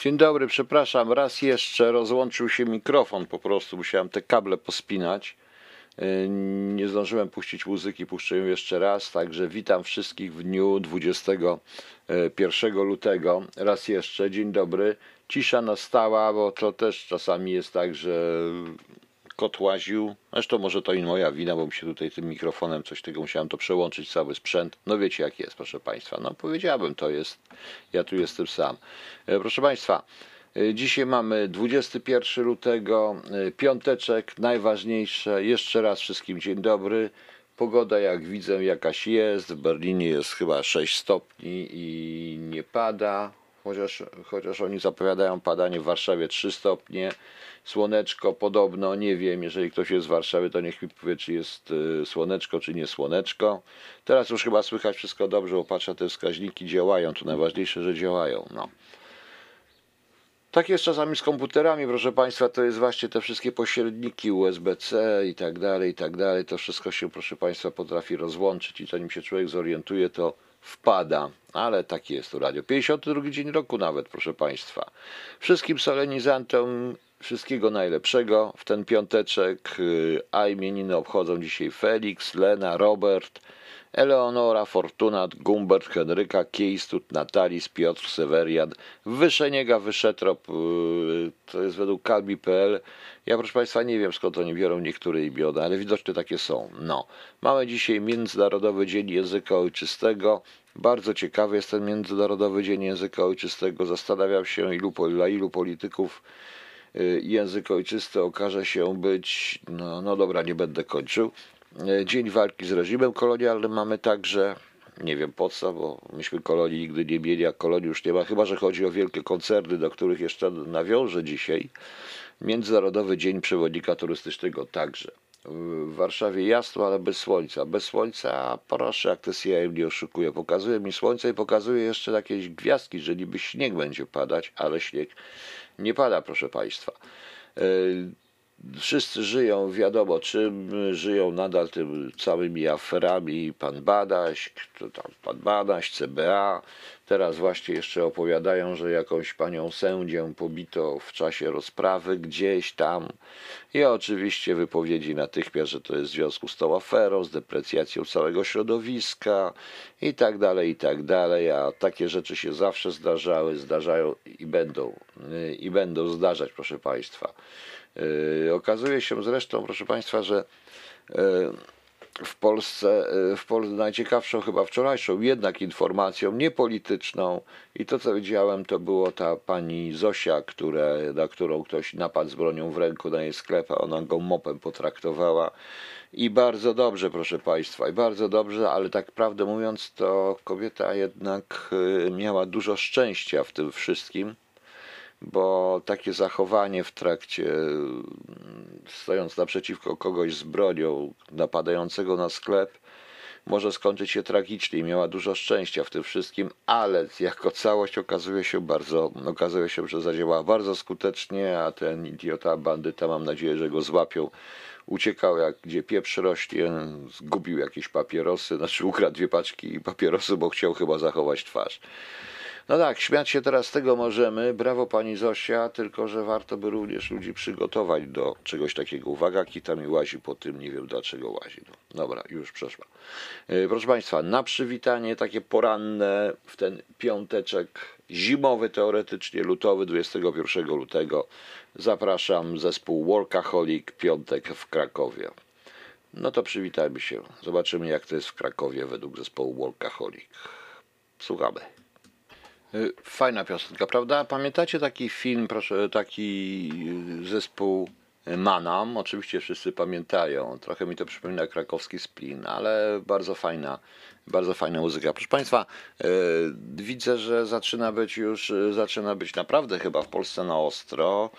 Dzień dobry, przepraszam, raz jeszcze rozłączył się mikrofon, po prostu musiałem te kable pospinać. Yy, Nie zdążyłem puścić muzyki, puszczę ją jeszcze raz, także witam wszystkich w dniu 21 lutego. Raz jeszcze, dzień dobry. Cisza nastała, bo to też czasami jest tak, że kot łaził. Zresztą może to i moja wina, bo mi się tutaj tym mikrofonem coś tego musiałem to przełączyć, cały sprzęt. No wiecie jak jest, proszę Państwa. No powiedziałbym, to jest, ja tu jestem sam. E, Proszę Państwa, e, dzisiaj mamy 21 lutego, e, piąteczek, najważniejsze. Jeszcze raz wszystkim dzień dobry. Pogoda jak widzę jakaś jest, w Berlinie jest chyba 6 stopni i nie pada, chociaż, chociaż oni zapowiadają padanie w Warszawie 3 stopnie. Słoneczko podobno, nie wiem, jeżeli ktoś jest z Warszawy, to niech mi powie, czy jest y, słoneczko, czy nie słoneczko. Teraz już chyba słychać wszystko dobrze, bo patrzę, te wskaźniki działają, to najważniejsze, że działają. No. Tak jest czasami z komputerami, proszę Państwa, to jest właśnie te wszystkie pośredniki USB-C i tak dalej, i tak dalej. To wszystko się, proszę Państwa, potrafi rozłączyć i zanim się człowiek zorientuje, to wpada. Ale taki jest to radio. 52 dzień roku nawet, proszę Państwa. Wszystkim solenizantom wszystkiego najlepszego w ten piąteczek, y, a imieniny obchodzą dzisiaj Felix, Lena, Robert, Eleonora, Fortunat, Gumbert, Henryka, Kiejstut, Natalis, Piotr, Sewerian, Wyszeniega, Wyszetrop, yy, to jest według kalbi.pl. Ja proszę Państwa nie wiem skąd oni biorą niektóre imiona, ale widocznie takie są. No. Mamy dzisiaj Międzynarodowy Dzień Języka Ojczystego. Bardzo ciekawy jest ten Międzynarodowy Dzień Języka Ojczystego. Zastanawiam się, ilu, dla ilu polityków y, język ojczysty okaże się być, no, no dobra, nie będę kończył. Y, Dzień walki z reżimem kolonialnym mamy także, nie wiem po co, bo myśmy kolonii nigdy nie mieli, a kolonii już nie ma, chyba że chodzi o wielkie koncerny, do których jeszcze nawiążę dzisiaj. Międzynarodowy Dzień Przewodnika Turystycznego także. W Warszawie jasno, ale bez słońca. Bez słońca, proszę, jak to CIA mnie oszukuje. Pokazuje mi słońce i pokazuje jeszcze jakieś gwiazdki, że niby śnieg będzie padać, ale śnieg nie pada, proszę Państwa. Wszyscy żyją, wiadomo czym, żyją nadal tym całymi aferami. Pan Badaś, kto tam, pan Badaś, CBA. Teraz właśnie jeszcze opowiadają, że jakąś panią sędzię pobito w czasie rozprawy gdzieś tam. I oczywiście wypowiedzi natychmiast, że to jest w związku z tą aferą, z deprecjacją całego środowiska i tak dalej, i tak dalej. A takie rzeczy się zawsze zdarzały, zdarzają i będą, y, i będą zdarzać, proszę Państwa. Yy, Okazuje się zresztą, proszę Państwa, że yy, w Polsce, yy, w Polsce najciekawszą chyba wczorajszą jednak informacją niepolityczną i to co widziałem to było ta pani Zosia, które, na którą ktoś napadł z bronią w ręku na jej sklep, a ona go mopem potraktowała. I bardzo dobrze proszę Państwa i bardzo dobrze, ale tak prawdę mówiąc to kobieta jednak miała dużo szczęścia w tym wszystkim bo takie zachowanie w trakcie, stojąc naprzeciwko kogoś z bronią napadającego na sklep, może skończyć się tragicznie i miała dużo szczęścia w tym wszystkim, ale jako całość okazuje się bardzo, okazuje się, że zadziałała bardzo skutecznie, a ten idiota, bandyta, mam nadzieję, że go złapią. Uciekał jak gdzie pieprz rośnie, zgubił jakieś papierosy, znaczy ukradł dwie paczki papierosów, bo chciał chyba zachować twarz. No tak, śmiać się teraz z tego możemy. Brawo pani Zosia, tylko że warto by również ludzi przygotować do czegoś takiego. Uwaga, kita mi łazi po tym, nie wiem dlaczego łazi. No, dobra, już przeszła. E, Proszę państwa, na przywitanie takie poranne w ten piąteczek zimowy teoretycznie, lutowy, 21 lutego zapraszam zespół Workaholic Piątek w Krakowie. No to przywitajmy się. Zobaczymy jak to jest w Krakowie według zespołu Workaholic. Słuchamy. Y, Fajna piosenka, prawda? Pamiętacie taki film, proszę, taki y, zespół Manam. Oczywiście wszyscy pamiętają. Trochę mi to przypomina krakowski splin, ale bardzo fajna, bardzo fajna muzyka. Proszę Państwa, widzę, że zaczyna być już, zaczyna być naprawdę chyba w Polsce na ostro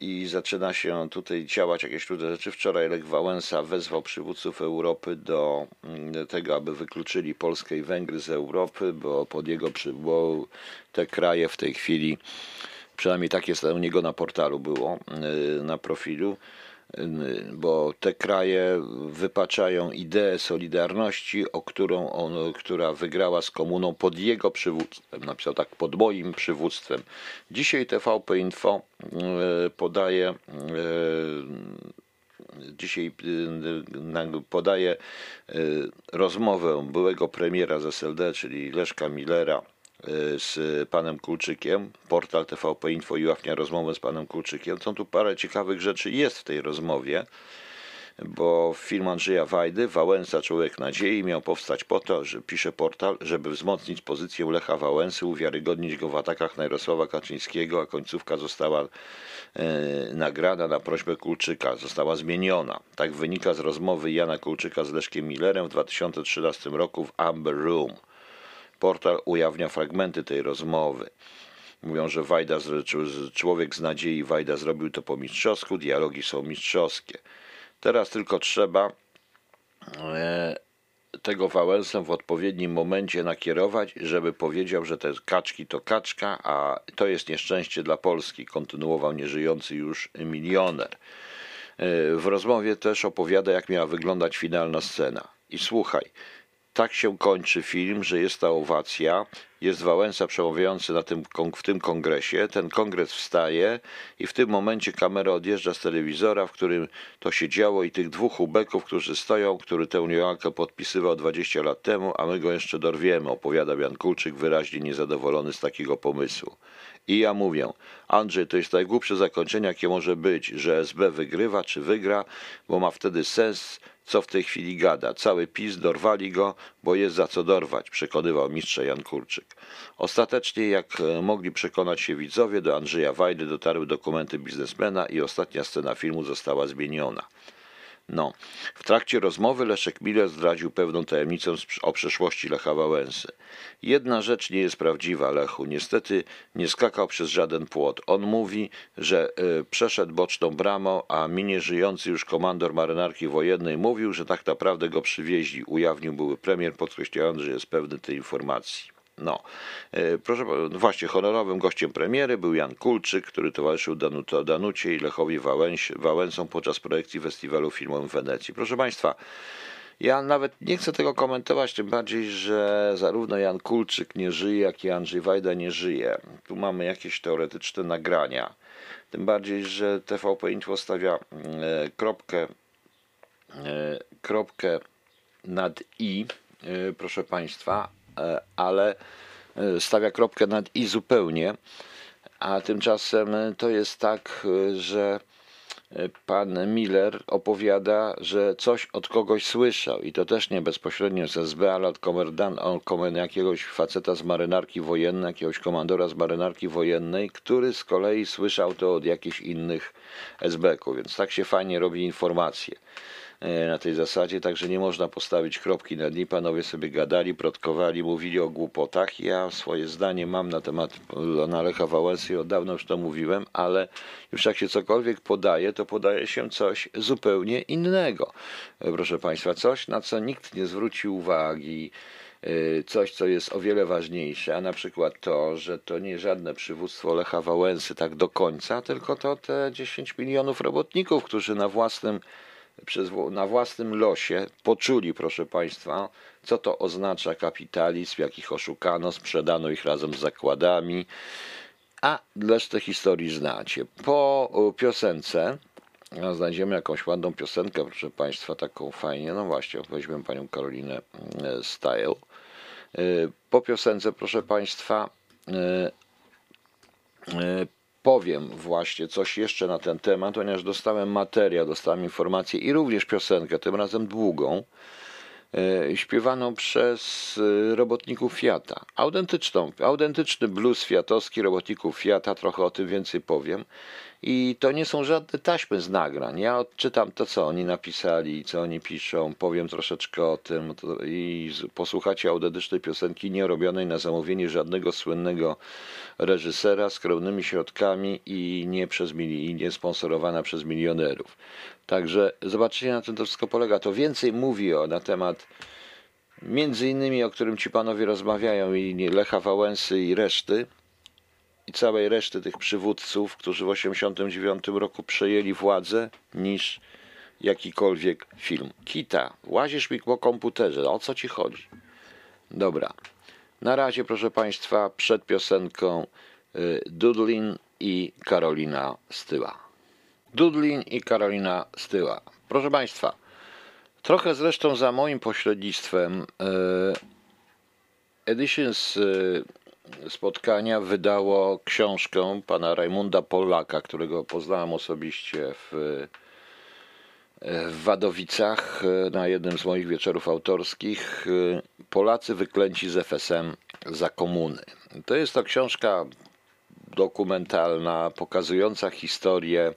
i zaczyna się tutaj działać jakieś trudne rzeczy. Wczoraj Lech Wałęsa wezwał przywódców Europy do mm, tego, aby wykluczyli Polskę i Węgry z Europy, bo pod jego przy, bo te kraje w tej chwili, przynajmniej tak jest u niego na portalu było, y, na profilu, bo te kraje wypaczają ideę solidarności, o którą on, która wygrała z komuną pod jego przywództwem, napisał tak, pod moim przywództwem. Dzisiaj TVP Info y, podaje dzisiaj podaje rozmowę byłego premiera z SLD, czyli Leszka Millera z panem Kulczykiem, portal TVP Info i ujawnia rozmowę z panem Kulczykiem. Są tu parę ciekawych rzeczy jest w tej rozmowie, bo film Andrzeja Wajdy, Wałęsa Człowiek Nadziei, miał powstać po to, że pisze portal, żeby wzmocnić pozycję Lecha Wałęsy, uwiarygodnić go w atakach na Jarosława Kaczyńskiego, a końcówka została e, nagrana na prośbę Kulczyka, została zmieniona. Tak wynika z rozmowy Jana Kulczyka z Leszkiem Millerem w 2013 roku w Amber Room. Portal ujawnia fragmenty tej rozmowy. Mówią, że Wajda, człowiek z nadziei Wajda zrobił to po mistrzowsku, dialogi są mistrzowskie. Teraz tylko trzeba e, tego Wałęsę w odpowiednim momencie nakierować, żeby powiedział, że te kaczki to kaczka, a to jest nieszczęście dla Polski, kontynuował nieżyjący już milioner. E, w rozmowie też opowiada, jak miała wyglądać finalna scena. I słuchaj, tak się kończy film, że jest ta owacja, jest Wałęsa przemawiający na tym, w tym kongresie, ten kongres wstaje i w tym momencie kamera odjeżdża z telewizora, w którym to się działo i tych dwóch ubeków, którzy stoją, który tę niełankę podpisywał 20 lat temu, a my go jeszcze dorwiemy, opowiada Jan Kulczyk wyraźnie niezadowolony z takiego pomysłu. I ja mówię, Andrzej, to jest najgłupsze zakończenie, jakie może być, że SB wygrywa czy wygra, bo ma wtedy sens co w tej chwili gada. Cały PiS dorwali go, bo jest za co dorwać, przekonywał mistrz Jan Kurczyk. Ostatecznie, jak e, mogli przekonać się widzowie, do Andrzeja Wajdy dotarły dokumenty biznesmena i ostatnia scena filmu została zmieniona. No, w trakcie rozmowy Leszek Miller zdradził pewną tajemnicę o przeszłości Lecha Wałęsy. Jedna rzecz nie jest prawdziwa, Lechu. Niestety nie skakał przez żaden płot. On mówi, że y, przeszedł boczną bramą, a minie żyjący już komandor marynarki wojennej mówił, że tak naprawdę go przywieźli. Ujawnił były premier, podkreślając, że jest pewny tej informacji. No, e, proszę, no właśnie, honorowym gościem premiery był Jan Kulczyk, który towarzyszył Danuto, Danucie i Lechowi Wałęś, Wałęsom podczas projekcji festiwalu filmowym w Wenecji. Proszę Państwa, ja nawet nie chcę tego komentować, tym bardziej, że zarówno Jan Kulczyk nie żyje, jak i Andrzej Wajda nie żyje. Tu mamy jakieś teoretyczne nagrania. Tym bardziej, że TVP Info stawia e, kropkę, e, kropkę nad i, proszę Państwa, ale e, stawia kropkę nad i zupełnie, a tymczasem to jest tak, e, że pan Miller opowiada, że coś od kogoś słyszał. I to też nie bezpośrednio z SB, ale od komendan, jakiegoś faceta z marynarki wojennej, jakiegoś komandora z marynarki wojennej, który z kolei słyszał to od jakichś innych SB-ków, więc tak się fajnie robi informacje. E, na tej zasadzie, także nie można postawić kropki nad i. Panowie sobie gadali, protkowali, mówili o głupotach. Ja swoje zdanie mam na temat na Lecha Wałęsy, od dawna już to mówiłem, ale już jak się cokolwiek podaje, to podaje się coś zupełnie innego. E, proszę Państwa, coś, na co nikt nie zwrócił uwagi, e, coś, co jest o wiele ważniejsze, a na przykład to, że to nie żadne przywództwo Lecha Wałęsy tak do końca, tylko to te 10 milionów robotników, którzy na własnym przez, na własnym losie poczuli, proszę Państwa, co to oznacza kapitalizm, jakich oszukano, sprzedano ich razem z zakładami, a resztę historii znacie. Po piosence znajdziemy jakąś ładną piosenkę, proszę Państwa, taką fajnie, no właśnie, weźmiemy Panią Karolinę e, Style. E, po piosence, proszę Państwa, e, powiem właśnie coś jeszcze na ten temat, ponieważ dostałem materiał, dostałem informację i również piosenkę, tym razem długą, e, śpiewaną przez e, robotników Fiata. Autentyczną, autentyczny blues fiatowski robotników Fiata, trochę o tym więcej powiem. I to nie są żadne taśmy z nagrań. Ja odczytam to, co oni napisali, co oni piszą, powiem troszeczkę o tym i posłuchacie autentycznej piosenki nie robionej na zamówienie żadnego słynnego reżysera skromnymi środkami i nie, przez, i nie sponsorowana przez milionerów. Także zobaczycie na czym to wszystko polega. To więcej mówi o na temat między innymi, o którym ci panowie rozmawiają i Lecha Wałęsy i reszty i całej reszty tych przywódców, którzy w 1989 roku przejęli władzę, niż jakikolwiek film. Kita, łazisz mi po komputerze, o co ci chodzi? Dobra. Na razie, proszę Państwa, przed piosenką y, Dudlin i Karolina Styła. Dudlin i Karolina Styła. Proszę Państwa, trochę zresztą za moim pośrednictwem y, Editions y, spotkania wydało książkę pana Rajmunda Polaka, którego poznałem osobiście w, w Wadowicach na jednym z moich wieczorów autorskich. Polacy wyklęci z FSM za komuny. To jest to książka dokumentalna pokazująca historię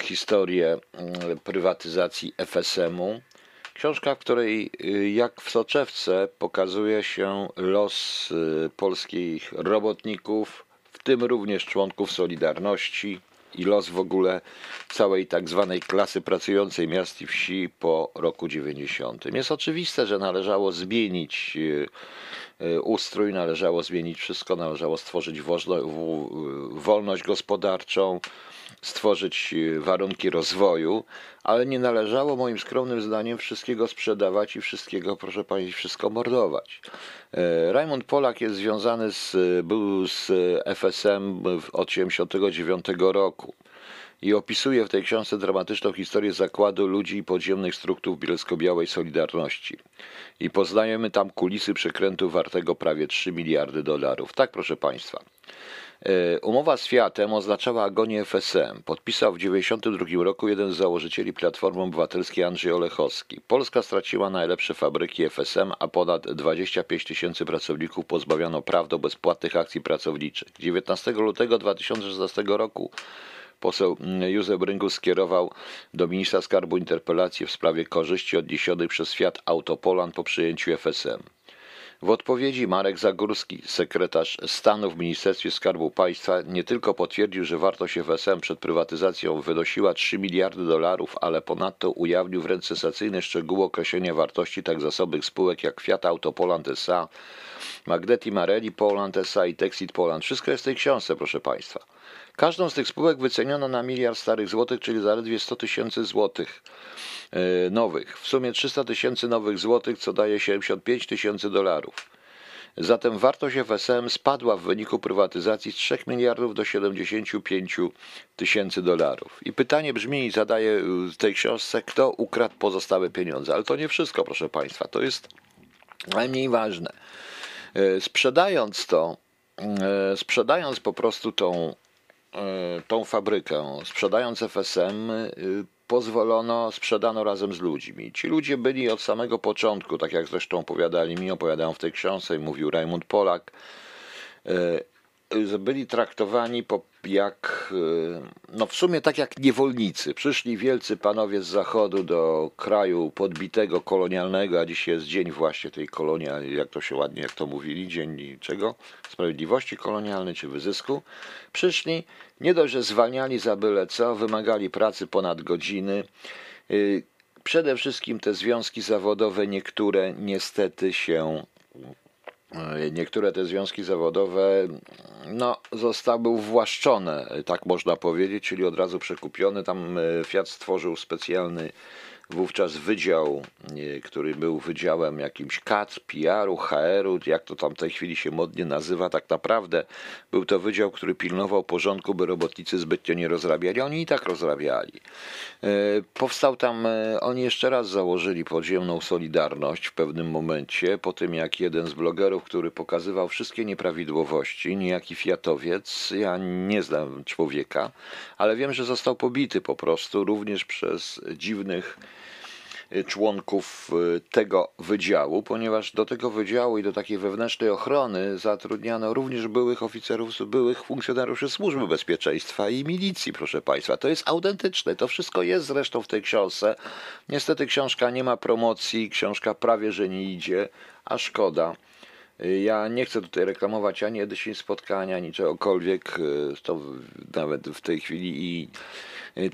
historię prywatyzacji FSM-u Książka, w której y, jak w soczewce pokazuje się los y, polskich robotników, w tym również członków Solidarności i los w ogóle całej tak zwanej klasy pracującej miast i wsi po roku 90. Jest oczywiste, że należało zmienić y, ustrój, należało zmienić wszystko, należało stworzyć wolność gospodarczą, stworzyć e, warunki rozwoju, ale nie należało moim skromnym zdaniem wszystkiego sprzedawać i wszystkiego, proszę Państwa, wszystko mordować. E, Raymond Polak jest związany z, był z FSM od 1979 roku i opisuje w tej książce dramatyczną historię zakładu ludzi i podziemnych struktur bielsko-białej Solidarności. I poznajemy tam kulisy przekrętu wartego prawie 3 miliardy dolarów. Tak, proszę Państwa. E, umowa z Fiatem oznaczała agonię FSM. Podpisał w 1992 roku jeden z założycieli Platformy Obywatelskiej Andrzej Olechowski. Polska straciła najlepsze fabryki FSM, a ponad 25 tysięcy pracowników pozbawiono praw do bezpłatnych akcji pracowniczych. 19 lutego 2016 roku poseł Józef Bryngus skierował do ministra skarbu interpelację w sprawie korzyści odniesionych przez Fiat Autopolan po przyjęciu FSM. W odpowiedzi Marek Zagórski, sekretarz stanu w Ministerstwie Skarbu Państwa, nie tylko potwierdził, że wartość FSM przed prywatyzacją wynosiła 3 miliardy dolarów, ale ponadto ujawnił wręcz sensacyjne szczegóły określenia wartości tak zasobnych spółek jak Fiat Auto Poland S.A., Magneti Marelli Poland S.A. i Texit Poland. Wszystko jest w tej książce, proszę Państwa. Każdą z tych spółek wyceniono na miliard starych złotych, czyli zaledwie 100 tysięcy złotych. E, nowych. W sumie 300 tysięcy nowych złotych, co daje 75 tysięcy dolarów. Zatem wartość FSM spadła w wyniku prywatyzacji z 3 miliardów do 75 tysięcy dolarów. I pytanie brzmi zadaję w tej książce, kto ukradł pozostałe pieniądze. Ale to nie wszystko, proszę Państwa, to jest najmniej ważne. E, sprzedając to, e, sprzedając po prostu tą, tą fabrykę, sprzedając FSM, pozwolono, sprzedano razem z ludźmi. Ci ludzie byli od samego początku, tak jak zresztą opowiadali mi, opowiadają w tej książce i mówił Raymond Polak, e, byli traktowani po, jak, e, no w sumie tak jak niewolnicy. Przyszli wielcy panowie z zachodu do kraju podbitego, kolonialnego, a dziś jest dzień właśnie tej kolonialnej, jak to się ładnie, jak to mówili, dzień czego? Sprawiedliwości kolonialnej czy wyzysku. Przyszli, nie dość, że zwalniali za byle co, wymagali pracy ponad godziny. Y, przede wszystkim te związki zawodowe, niektóre niestety się y, niektóre te związki zawodowe no, zostały uwłaszczone, tak można powiedzieć, czyli od razu przekupione. Tam y, Fiat stworzył specjalny wówczas wydział, który był wydziałem jakimś kadr, PR-u, HR-u, jak to tam w tej chwili się modnie nazywa, tak naprawdę był to wydział, który pilnował porządku, by robotnicy zbytnio nie rozrabiali. Oni i tak rozrabiali. E, powstał tam, e, oni jeszcze raz założyli podziemną Solidarność w pewnym momencie, po tym jak jeden z blogerów, który pokazywał wszystkie nieprawidłowości, niejaki Fiatowiec, ja nie znam człowieka, ale wiem, że został pobity po prostu, również przez dziwnych członków y, tego wydziału, ponieważ do tego wydziału i do takiej wewnętrznej ochrony zatrudniano również byłych oficerów, byłych funkcjonariuszy służby bezpieczeństwa i milicji, proszę Państwa. To jest autentyczne, to wszystko jest zresztą w tej książce. Niestety książka nie ma promocji, książka prawie że nie idzie, a szkoda. Ja nie chcę tutaj reklamować ani edycji spotkania, ani czegokolwiek, y, to nawet w tej chwili i y,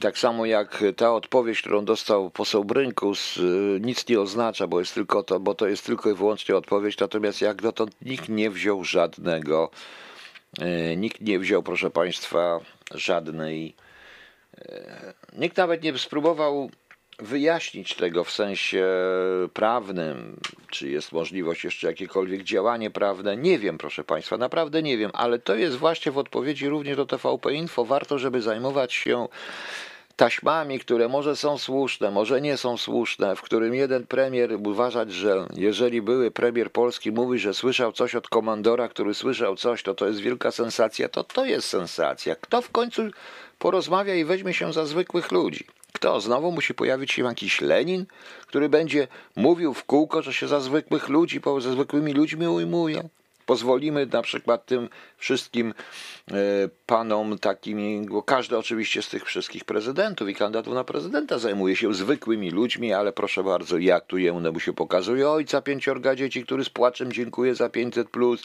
tak samo jak ta odpowiedź, którą dostał poseł Brynkus, y, nic nie oznacza, bo jest tylko to, bo to jest tylko i wyłącznie odpowiedź, natomiast jak dotąd nikt nie wziął żadnego, y, nikt nie wziął, proszę Państwa, żadnej Nikt nawet nie spróbował wyjaśnić tego w sensie prawnym, czy jest możliwość jeszcze jakiekolwiek działanie prawne. Nie wiem, proszę Państwa, naprawdę nie wiem, ale to jest właśnie w odpowiedzi również do TVP Info. Warto, żeby zajmować się taśmami, które może są słuszne, może nie są słuszne, w którym jeden premier uważać, że jeżeli były premier Polski mówi, że słyszał coś od komandora, który słyszał coś, to to jest wielka sensacja, to to jest sensacja. Kto w końcu porozmawia i weźmie się za zwykłych ludzi? Kto? Znowu musi pojawić się jakiś Lenin, który będzie mówił w kółko, że się za zwykłych ludzi, ze zwykłymi ludźmi ujmuje. Pozwolimy na przykład tym wszystkim e, panom takimi, bo każdy oczywiście z tych wszystkich prezydentów i kandydatów na prezydenta zajmuje się zwykłymi ludźmi, ale proszę bardzo, jak tu jemu się pokazuje ojca pięciorga dzieci, który z płaczem dziękuję za 500, plus,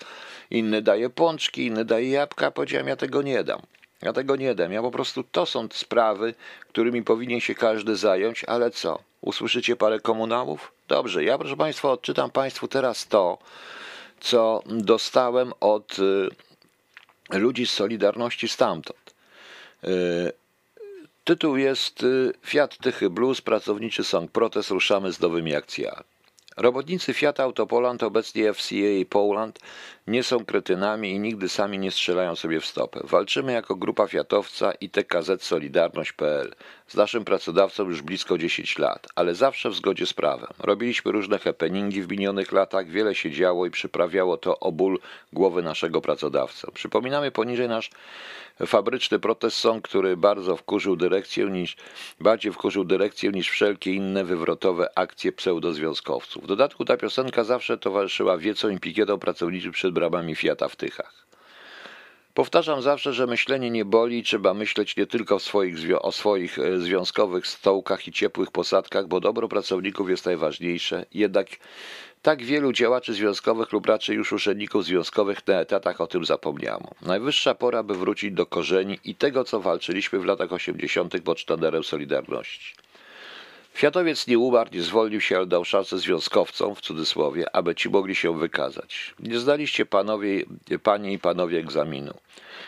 inny daje pączki, inny daje jabłka, powiedziałem, ja tego nie dam. Ja tego nie dam. Ja po prostu to są sprawy, którymi powinien się każdy zająć, ale co? Usłyszycie parę komunałów? Dobrze, ja proszę Państwa odczytam Państwu teraz to, co dostałem od y, ludzi z Solidarności stamtąd. Y, Tytuł jest y, Fiat Tychy Blues, pracowniczy song protest, ruszamy z nowymi akcjami. Robotnicy Fiat Autopoland, obecnie FCA Poland, nie są kretynami i nigdy sami nie strzelają sobie w stopę. Walczymy jako grupa Fiatowca i TKZ Solidarność.pl z naszym pracodawcą już blisko 10 lat, ale zawsze w zgodzie z prawem. Robiliśmy różne happeningi w minionych latach, wiele się działo i przyprawiało to o ból głowy naszego pracodawcy. Przypominamy poniżej nasz fabryczny protest song, który bardzo wkurzył dyrekcję niż, bardziej wkurzył dyrekcję niż wszelkie inne wywrotowe akcje pseudozwiązkowców. W dodatku ta piosenka zawsze towarzyszyła wiecą i pikietom pracowniczym przed bramami Fiata w Tychach. Powtarzam zawsze, że myślenie nie boli trzeba myśleć nie tylko swoich, o swoich e, związkowych stołkach i ciepłych posadkach, bo dobro pracowników jest najważniejsze. Jednak tak wielu działaczy związkowych lub raczej już urzędników związkowych na etatach o tym zapomniało. Najwyższa pora, by wrócić do korzeni i tego, co walczyliśmy w latach 80. pod sztandarem Solidarności. Fiatowiec nie umarł, nie zwolnił się, ale dał szansę związkowcom, w cudzysłowie, aby ci mogli się wykazać. Nie zdaliście panowie, panie i panowie egzaminu.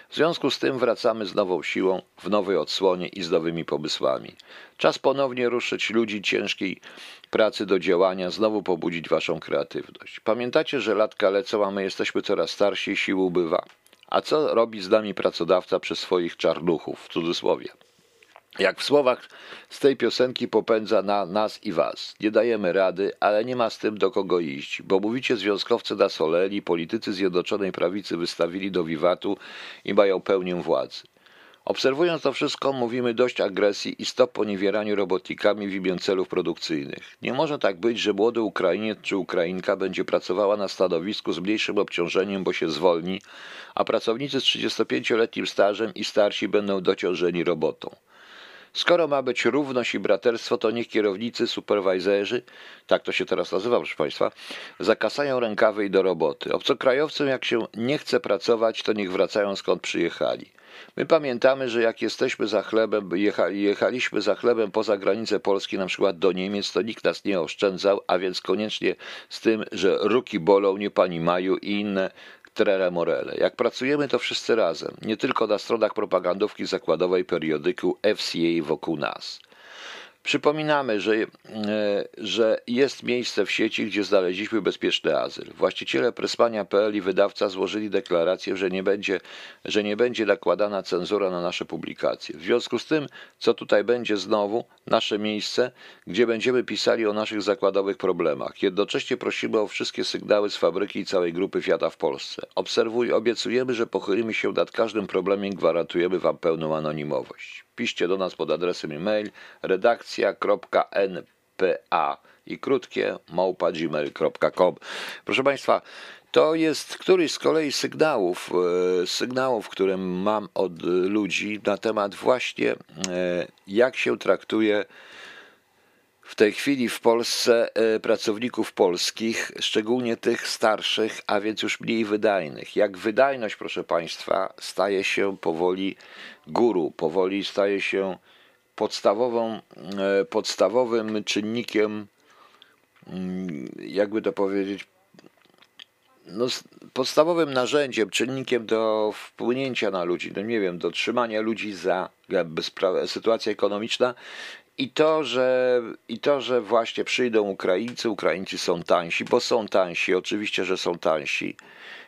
W związku z tym wracamy z nową siłą, w nowej odsłonie i z nowymi pomysłami. Czas ponownie ruszyć ludzi ciężkiej pracy do działania, znowu pobudzić waszą kreatywność. Pamiętacie, że latka lecą, a my jesteśmy coraz starsi i sił ubywa. A co robi z nami pracodawca przez swoich czarnuchów, w cudzysłowie? Jak w słowach z tej piosenki popędza na nas i was. Nie dajemy rady, ale nie ma z tym do kogo iść, bo mówicie związkowcy nas oleli, politycy Zjednoczonej Prawicy wystawili do wiwatu i mają pełnię władzy. Obserwując to wszystko, mówimy dość agresji i stop poniewieraniu robotnikami w imię celów produkcyjnych. Nie może tak być, że młody Ukrainiec czy Ukrainka będzie pracowała na stanowisku z mniejszym obciążeniem, bo się zwolni, a pracownicy z 35-letnim stażem i starsi będą dociążeni robotą. Skoro ma być równość i braterstwo, to niech kierownicy, superwajzerzy, tak to się teraz nazywa, proszę Państwa, zakasają rękawy i do roboty. Obcokrajowcom, jak się nie chce pracować, to niech wracają skąd przyjechali. My pamiętamy, że jak jesteśmy za chlebem, jecha, jechaliśmy za chlebem poza granicę Polski, na przykład do Niemiec, to nikt nas nie oszczędzał, a więc koniecznie z tym, że ruki bolą, nie pani Maju i inne trere morele. Jak pracujemy, to wszyscy razem, nie tylko na stronach propagandówki zakładowej periodyku FCA wokół nas. Przypominamy, że, e, że jest miejsce w sieci, gdzie znaleźliśmy bezpieczny azyl. Właściciele Pressmania.pl i wydawca złożyli deklarację, że nie, będzie, że nie będzie nakładana cenzura na nasze publikacje. W związku z tym, co tutaj będzie znowu, nasze miejsce, gdzie będziemy pisali o naszych zakładowych problemach. Jednocześnie prosimy o wszystkie sygnały z fabryki i całej grupy Fiata w Polsce. Obserwuj, obiecujemy, że pochylimy się nad każdym problemem i gwarantujemy Wam pełną anonimowość. Piszcie do nas pod adresem e-mail redakcja.n PA i krótkie małpa gmail.com. Proszę Państwa, to jest któryś z kolei sygnałów, e, sygnałów, które mam od ludzi na temat właśnie e, jak się traktuje w tej chwili w Polsce e, pracowników polskich, szczególnie tych starszych, a więc już mniej wydajnych. Jak wydajność, proszę Państwa, staje się powoli guru, powoli staje się podstawową, e, podstawowym czynnikiem, mm, jakby to powiedzieć, no, podstawowym narzędziem, czynnikiem do wpłynięcia na ludzi, no nie wiem, do trzymania ludzi za sytuacja ekonomiczna i to, że, I to, że właśnie przyjdą Ukraińcy, Ukraińcy są tańsi, bo są tańsi, oczywiście, że są tańsi.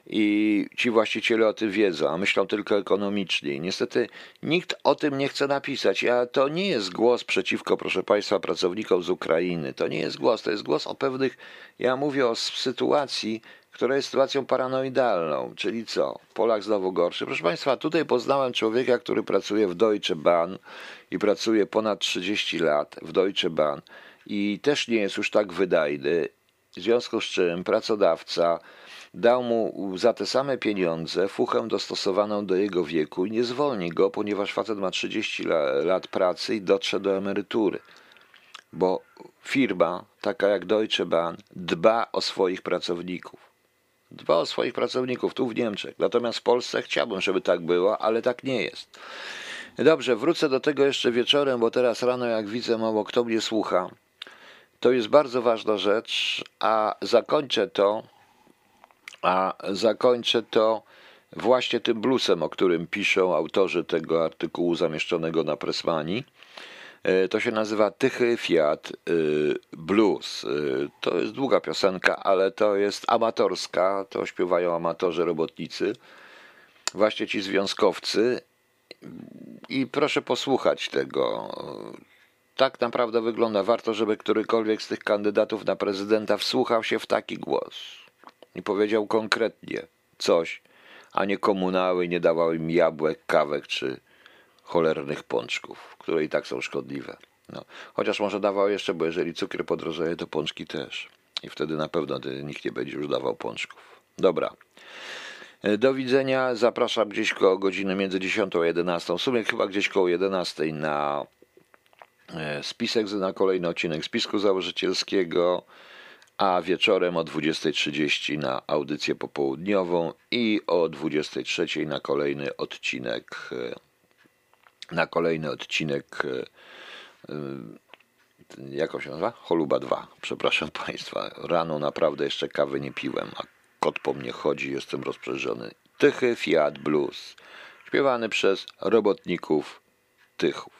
I ci właściciele o tym wiedzą, a myślą tylko ekonomicznie. I niestety nikt o tym nie chce napisać. Ja, to nie jest głos przeciwko, proszę Państwa, pracownikom z Ukrainy. To nie jest głos, to jest głos o pewnych. Ja mówię o sytuacji, która jest sytuacją paranoidalną. Czyli co? Polak znowu gorszy. Proszę Państwa, tutaj poznałem człowieka, który pracuje w Deutsche Bahn i pracuje ponad 30 lat w Deutsche Bahn i też nie jest już tak wydajny. W związku z czym pracodawca dał mu za te same pieniądze fuchę dostosowaną do jego wieku i nie zwolni go, ponieważ facet ma 30 la- lat pracy i dotrze do emerytury. Bo firma, taka jak Deutsche Bahn, dba o swoich pracowników. Dba o swoich pracowników tu w Niemczech. Natomiast w Polsce chciałbym, żeby tak było, ale tak nie jest. Dobrze, wrócę do tego jeszcze wieczorem, bo teraz rano, jak widzę, mało kto mnie słucha. To jest bardzo ważna rzecz, a zakończę to, a zakończę to właśnie tym bluesem, o którym piszą autorzy tego artykułu zamieszczonego na Pressmani. E, To się nazywa Tychy Fiat y, Blues. Y, To jest długa piosenka, ale to jest amatorska. To śpiewają amatorzy robotnicy, właśnie ci związkowcy. I proszę posłuchać tego. Tak naprawdę wygląda. Warto, żeby którykolwiek z tych kandydatów na prezydenta wsłuchał się w taki głos i powiedział konkretnie coś, a nie komunały, nie dawał im jabłek, kawek czy cholernych pączków, które i tak są szkodliwe. No. Chociaż może dawał jeszcze, bo jeżeli cukier podrożeje, to pączki też. I wtedy na pewno nikt nie będzie już dawał pączków. Dobra. E, Do widzenia. Zapraszam gdzieś koło godziny między 10 a 11. W sumie chyba gdzieś koło 11 na e, spisek na kolejny odcinek spisku założycielskiego, a wieczorem o 20.30 na audycję popołudniową i o 23.00 na kolejny odcinek e, na kolejny odcinek e, e, jak się nazywa? Choluba 2. Przepraszam Państwa. Rano naprawdę jeszcze kawy nie piłem, a kot po mnie chodzi, jestem rozprzeżony. Tychy Fiat Blues. Śpiewany przez robotników Tychów.